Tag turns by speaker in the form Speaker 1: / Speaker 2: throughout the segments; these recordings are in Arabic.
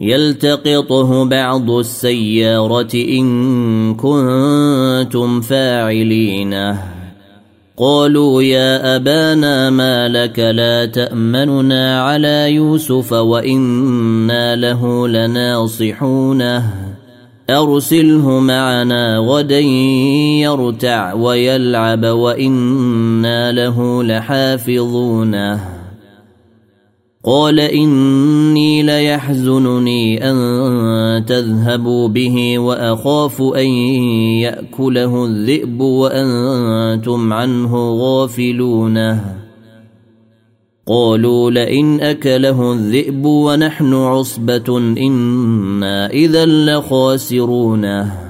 Speaker 1: يلتقطه بعض السيارة إن كنتم فاعلين قالوا يا أبانا ما لك لا تأمننا على يوسف وإنا له لناصحونه. أرسله معنا غدا يرتع ويلعب وإنا له لحافظونه. قال إني ليحزنني أن تذهبوا به وأخاف أن يأكله الذئب وأنتم عنه غافلونه. قالوا لئن أكله الذئب ونحن عصبة إنا إذا لخاسرونه.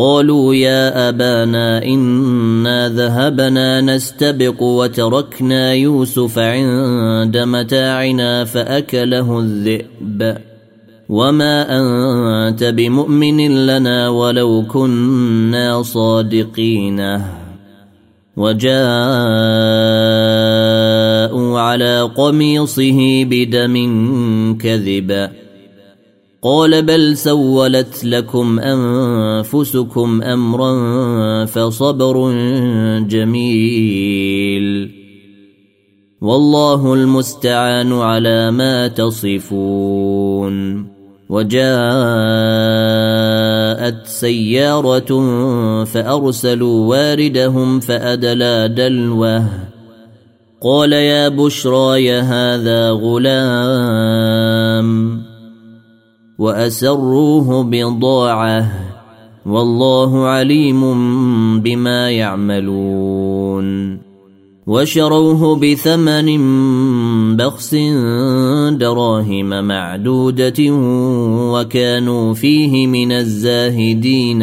Speaker 1: قالوا يا أبانا إنا ذهبنا نستبق وتركنا يوسف عند متاعنا فأكله الذئب. وما أنت بمؤمن لنا ولو كنا صادقين. وجاءوا على قميصه بدم كذب. قال بل سولت لكم أنفسكم أمرا فصبر جميل. والله المستعان على ما تصفون. وجاءت سيارة فأرسلوا واردهم فأدلى دلوه. قال يا بشرى يا هذا غلام. وأسروه بضاعة والله عليم بما يعملون وشروه بثمن بخس دراهم معدودة وكانوا فيه من الزاهدين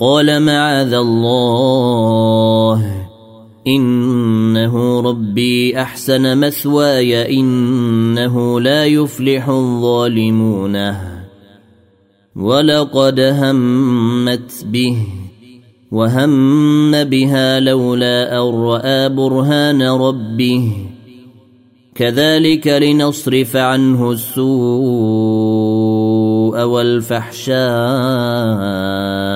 Speaker 1: قال معاذ الله. إنه ربي أحسن مثواي. إنه لا يفلح الظالمون. ولقد همت به. وهم بها لولا أن رأى برهان ربه. كذلك لنصرف عنه السوء والفحشاء.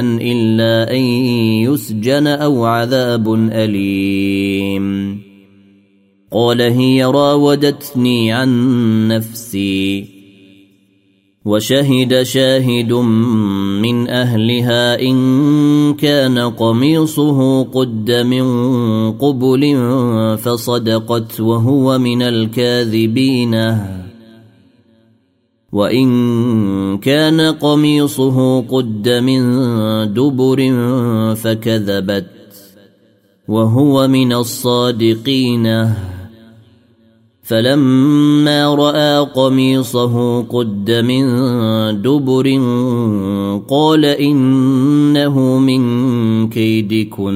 Speaker 1: إلا أن يسجن أو عذاب أليم. قال هي راودتني عن نفسي وشهد شاهد من أهلها إن كان قميصه قد من قبل فصدقت وهو من الكاذبين. وإن كان قميصه قد من دبر فكذبت وهو من الصادقين. فلما رأى قميصه قد من دبر قال إنه من كيدكن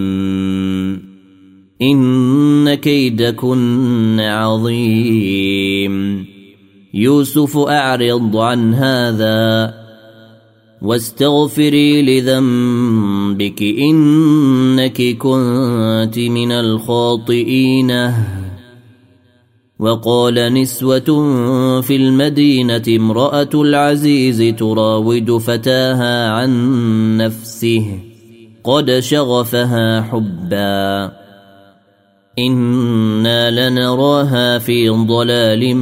Speaker 1: إن كيدكن عظيم. يوسف أعرض عن هذا واستغفري لذنبك إنك كنت من الخاطئين. وقال نسوة في المدينة امرأة العزيز تراود فتاها عن نفسه قد شغفها حبا. إنا لنراها في ضلال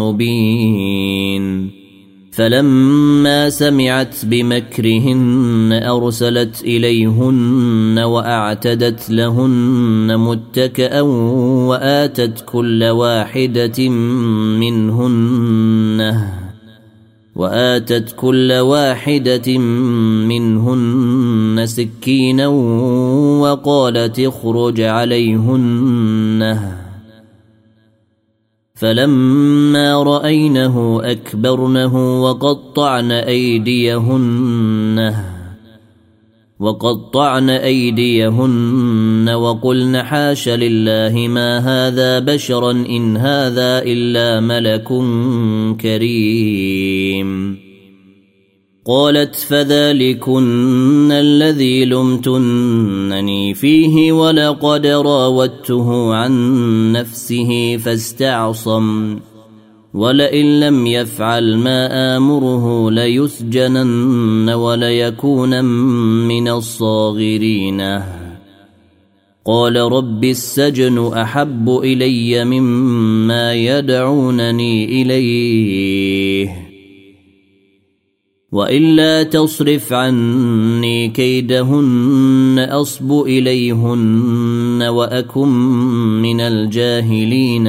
Speaker 1: مبين فلما سمعت بمكرهن ارسلت اليهن واعتدت لهن متكئا واتت كل واحدة منهن وآتت كل واحدة منهن سكينا وقالت اخرج عليهن. فلما رأينه أكبرنه وقطعن أيديهن. وقطعن أيديهن وقلن حاش لله ما هذا بشرا إن هذا إلا ملك كريم. قالت فذلكن الذي لمتنني فيه ولقد راودته عن نفسه فاستعصم. ولئن لم يفعل ما آمره ليسجنن وليكون من الصاغرين. قال رب السجن أحب إلي مما يدعونني إليه. والا تصرف عني كيدهن أصب إليهن وأكن من الجاهلين.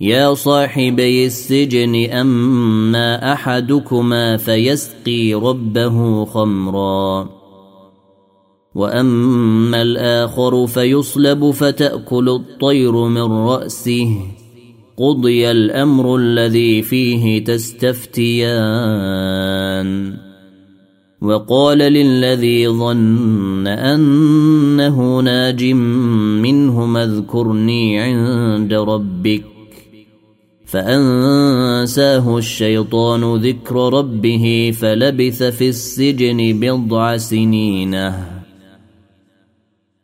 Speaker 1: يا صاحبي السجن اما احدكما فيسقي ربه خمرا واما الآخر فيصلب فتاكل الطير من راسه قضي الامر الذي فيه تستفتيان وقال للذي ظن انه ناج منهما اذكرني عند ربك فأنساه الشيطان ذكر ربه فلبث في السجن بضع سنينه.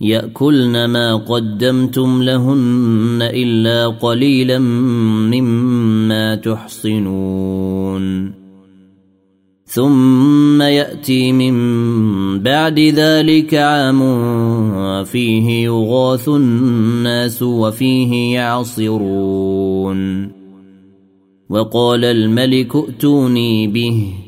Speaker 1: يأكلن ما قدمتم لهن إلا قليلا مما تحصنون. ثم يأتي من بعد ذلك عام فيه يغاث الناس وفيه يعصرون. وقال الملك ائتوني به.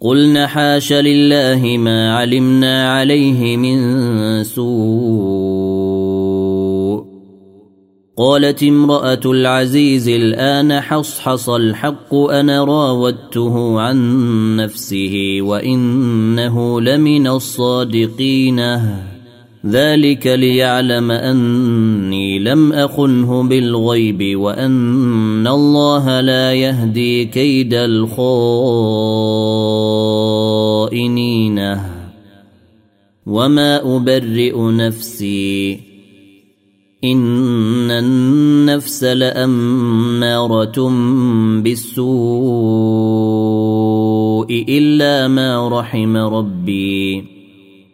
Speaker 1: قلن حاش لله ما علمنا عليه من سوء. قالت امرأة العزيز الآن حصحص الحق أنا راودته عن نفسه وإنه لمن الصادقين. ذلك ليعلم أني لم أخنه بالغيب وأن الله لا يهدي كيد الخائنين. وما أبرئ نفسي. إن النفس لأمارة بالسوء إلا ما رحم ربي.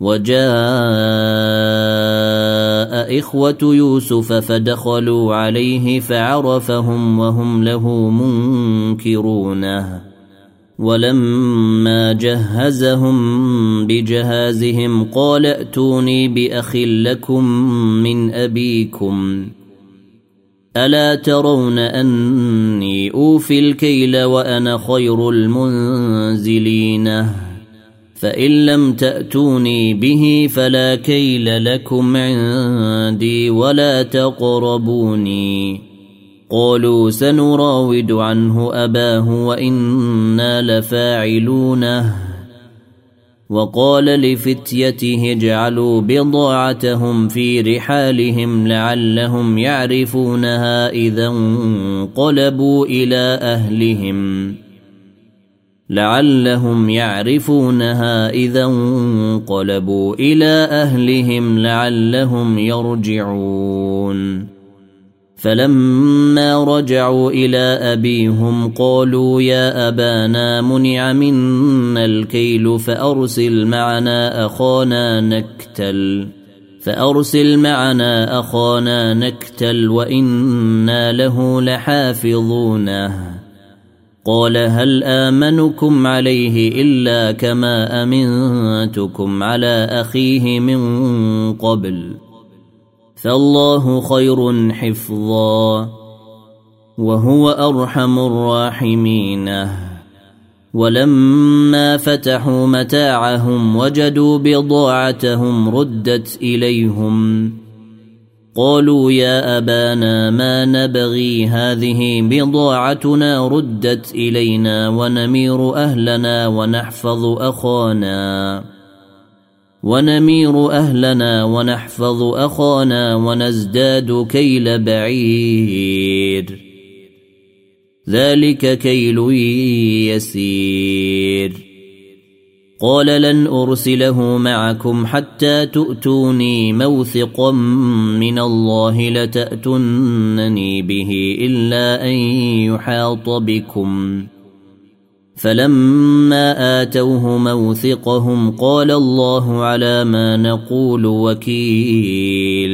Speaker 1: وجاء إخوة يوسف فدخلوا عليه فعرفهم وهم له منكرونه ولما جهزهم بجهازهم قال ائتوني بأخ لكم من أبيكم. ألا ترون أني أوفي الكيل وأنا خير المنزلين؟ فإن لم تأتوني به فلا كيل لكم عندي ولا تقربوني. قالوا سنراود عنه أباه وإنا لفاعلونه. وقال لفتيته اجعلوا بضاعتهم في رحالهم لعلهم يعرفونها إذا انقلبوا إلى أهلهم. لعلهم يعرفونها إذا انقلبوا إلى أهلهم لعلهم يرجعون. فلما رجعوا إلى أبيهم قالوا يا أبانا منع منا الكيل فأرسل معنا أخانا نكتل فأرسل معنا أخانا نكتل وإنا له لحافظونه. قال هل آمنكم عليه إلا كما أمنتكم على أخيه من قبل فالله خير حفظا وهو أرحم الراحمين. ولما فتحوا متاعهم وجدوا بضاعتهم ردت إليهم قالوا يا أبانا ما نبغي هذه بضاعتنا ردت إلينا ونمير أهلنا ونحفظ أخانا. ونمير أهلنا ونحفظ أخانا ونزداد كيل بعير. ذلك كيل يسير. قال لن أرسله معكم حتى تؤتوني موثقا من الله لتاتونني به إلا أن يحاط بكم. فلما آتوه موثقهم قال الله على ما نقول وكيل.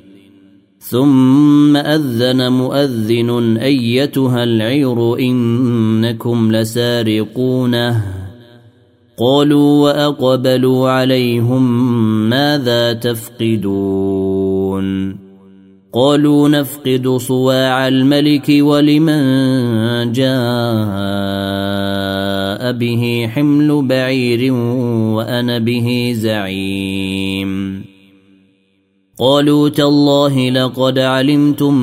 Speaker 1: ثم أذن مؤذن أيتها العير إنكم لسارقونه. قالوا وأقبلوا عليهم ماذا تفقدون؟ قالوا نفقد صواع الملك ولمن جاء به حمل بعير وأنا به زعيم. قالوا تالله لقد علمتم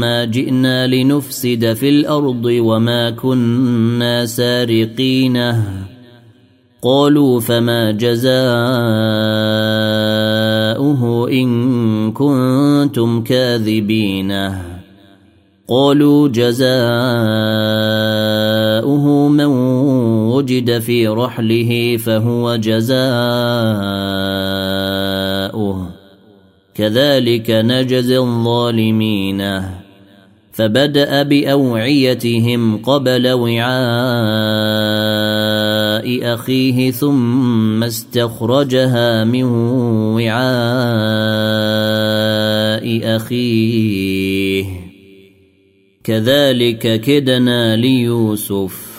Speaker 1: ما جئنا لنفسد في الأرض وما كنا سارقينه قالوا فما جزاؤه إن كنتم كاذبين. قالوا جزاؤه من وجد في رحله فهو جزاؤه. كذلك نجزي الظالمين. فبدأ بأوعيتهم قبل وعاء أخيه ثم استخرجها من وعاء أخيه. كذلك كدنا ليوسف.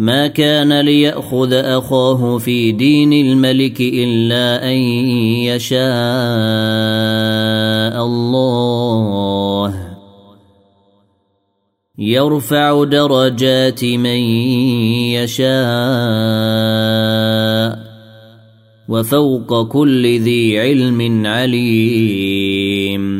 Speaker 1: ما كان ليأخذ أخاه في دين الملك إلا أن يشاء الله. يرفع درجات من يشاء وفوق كل ذي علم عليم.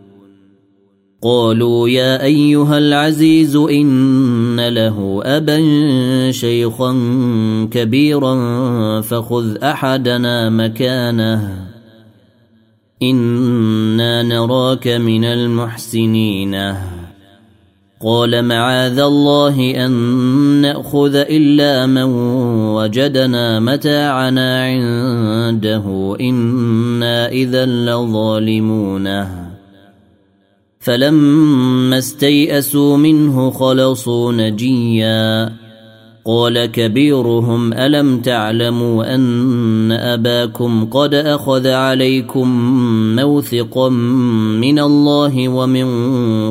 Speaker 1: قالوا يا أيها العزيز إن له أبا شيخا كبيرا فخذ أحدنا مكانه. إنا نراك من المحسنين. قال معاذ الله أن نأخذ إلا من وجدنا متاعنا عنده. إنا إذا لظالمونه فلما استيئسوا منه خلصوا نجيا. قال كبيرهم ألم تعلموا أن أباكم قد أخذ عليكم موثقا من الله ومن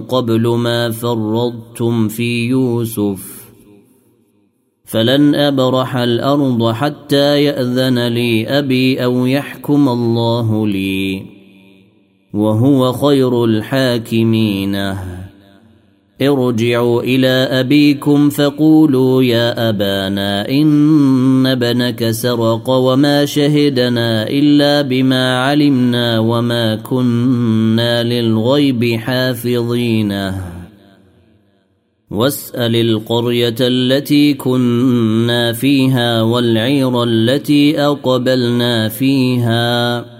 Speaker 1: قبل ما فرضتم في يوسف؟ فلن أبرح الأرض حتى يأذن لي أبي أو يحكم الله لي. وهو خير الحاكمين. ارجعوا إلى أبيكم فقولوا يا أبانا إن ابنك سرق وما شهدنا إلا بما علمنا وما كنا للغيب حافظين. واسأل القرية التي كنا فيها والعير التي أقبلنا فيها.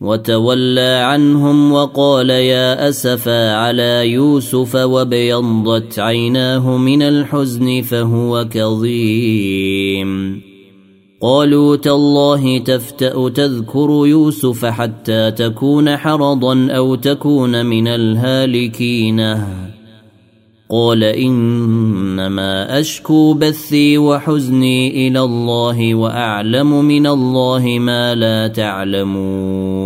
Speaker 1: وتولى عنهم وقال يا أسفا على يوسف وابيضت عيناه من الحزن فهو كظيم. قالوا تالله تفتأ تذكر يوسف حتى تكون حرضا أو تكون من الهالكين. قال إنما أشكو بثي وحزني إلى الله وأعلم من الله ما لا تعلمون.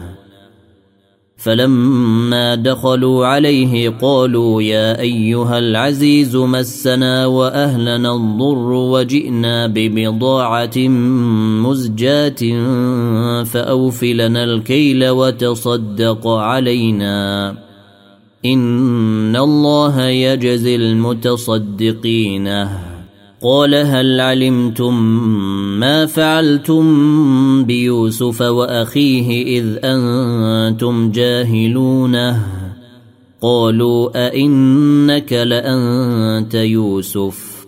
Speaker 1: فلما دخلوا عليه قالوا يا أيها العزيز مسنا وأهلنا الضر وجئنا ببضاعة مزجاة فاوف لنا الكيل وتصدق علينا. إن الله يجزي المتصدقين. قال هل علمتم ما فعلتم بيوسف وأخيه إذ أنتم جاهلونه قالوا أئنك لأنت يوسف.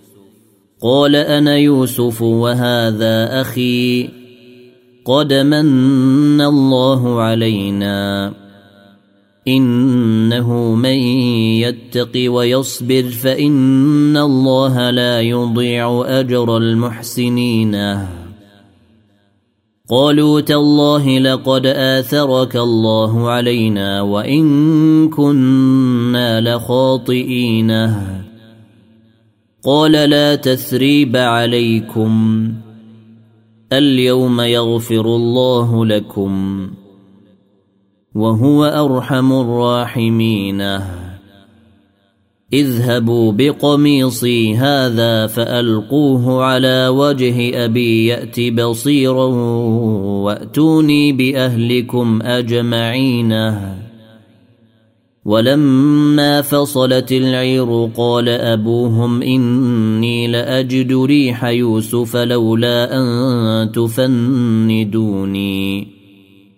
Speaker 1: قال أنا يوسف وهذا أخي. قد من الله علينا. إنه من يتق ويصبر فإن الله لا يضيع أجر المحسنين. قالوا تالله لقد آثرك الله علينا وإن كنا لخاطئين. قال لا تثريب عليكم اليوم يغفر الله لكم. وهو أرحم الراحمين. اذهبوا بقميصي هذا فألقوه على وجه أبي يأت بصيرا وأتوني بأهلكم أجمعين. ولما فصلت العير قال أبوهم إني لأجد ريح يوسف لولا أن تفندوني.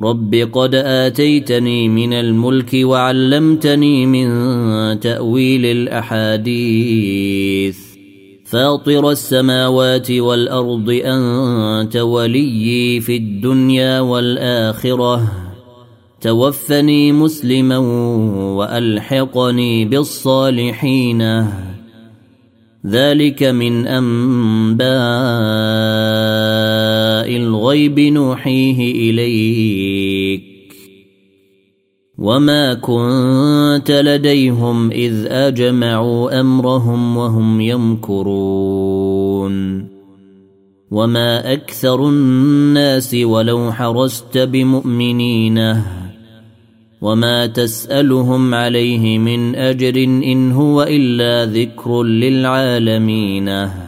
Speaker 1: رب قد اتيتني من الملك وعلمتني من تاويل الاحاديث فاطر السماوات والارض انت وليي في الدنيا والاخره توفني مسلما والحقني بالصالحين ذلك من انباء الغيب نوحيه إليك. وما كنت لديهم إذ أجمعوا أمرهم وهم يمكرون. وما أكثر الناس ولو حرست بمؤمنينه وما تسألهم عليه من أجر إن هو إلا ذكر للعالمين.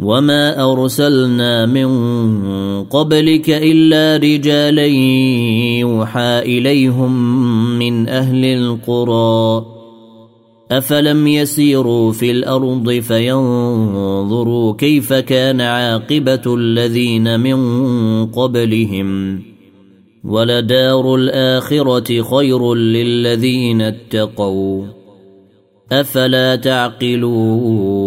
Speaker 1: وما ارسلنا من قبلك الا رجالا يوحى اليهم من أهل القرى افلم يسيروا في الأرض فينظروا كيف كان عاقبه الذين من قبلهم ولدار الاخره خير للذين اتقوا افلا تعقلون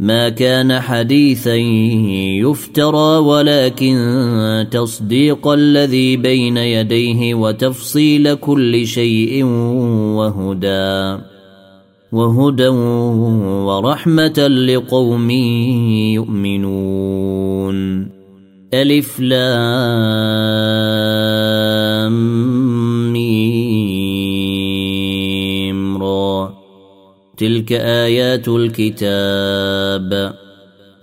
Speaker 1: ما كان حديثا يفترى ولكن تصديق الذي بين يديه وتفصيل كل شيء وهدى وهدى ورحمة لقوم يؤمنون. ألف لام تلك آيات الكتاب.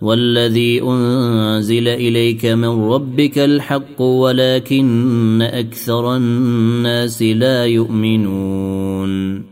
Speaker 1: والذي أنزل إليك من ربك الحق ولكن أكثر الناس لا يؤمنون.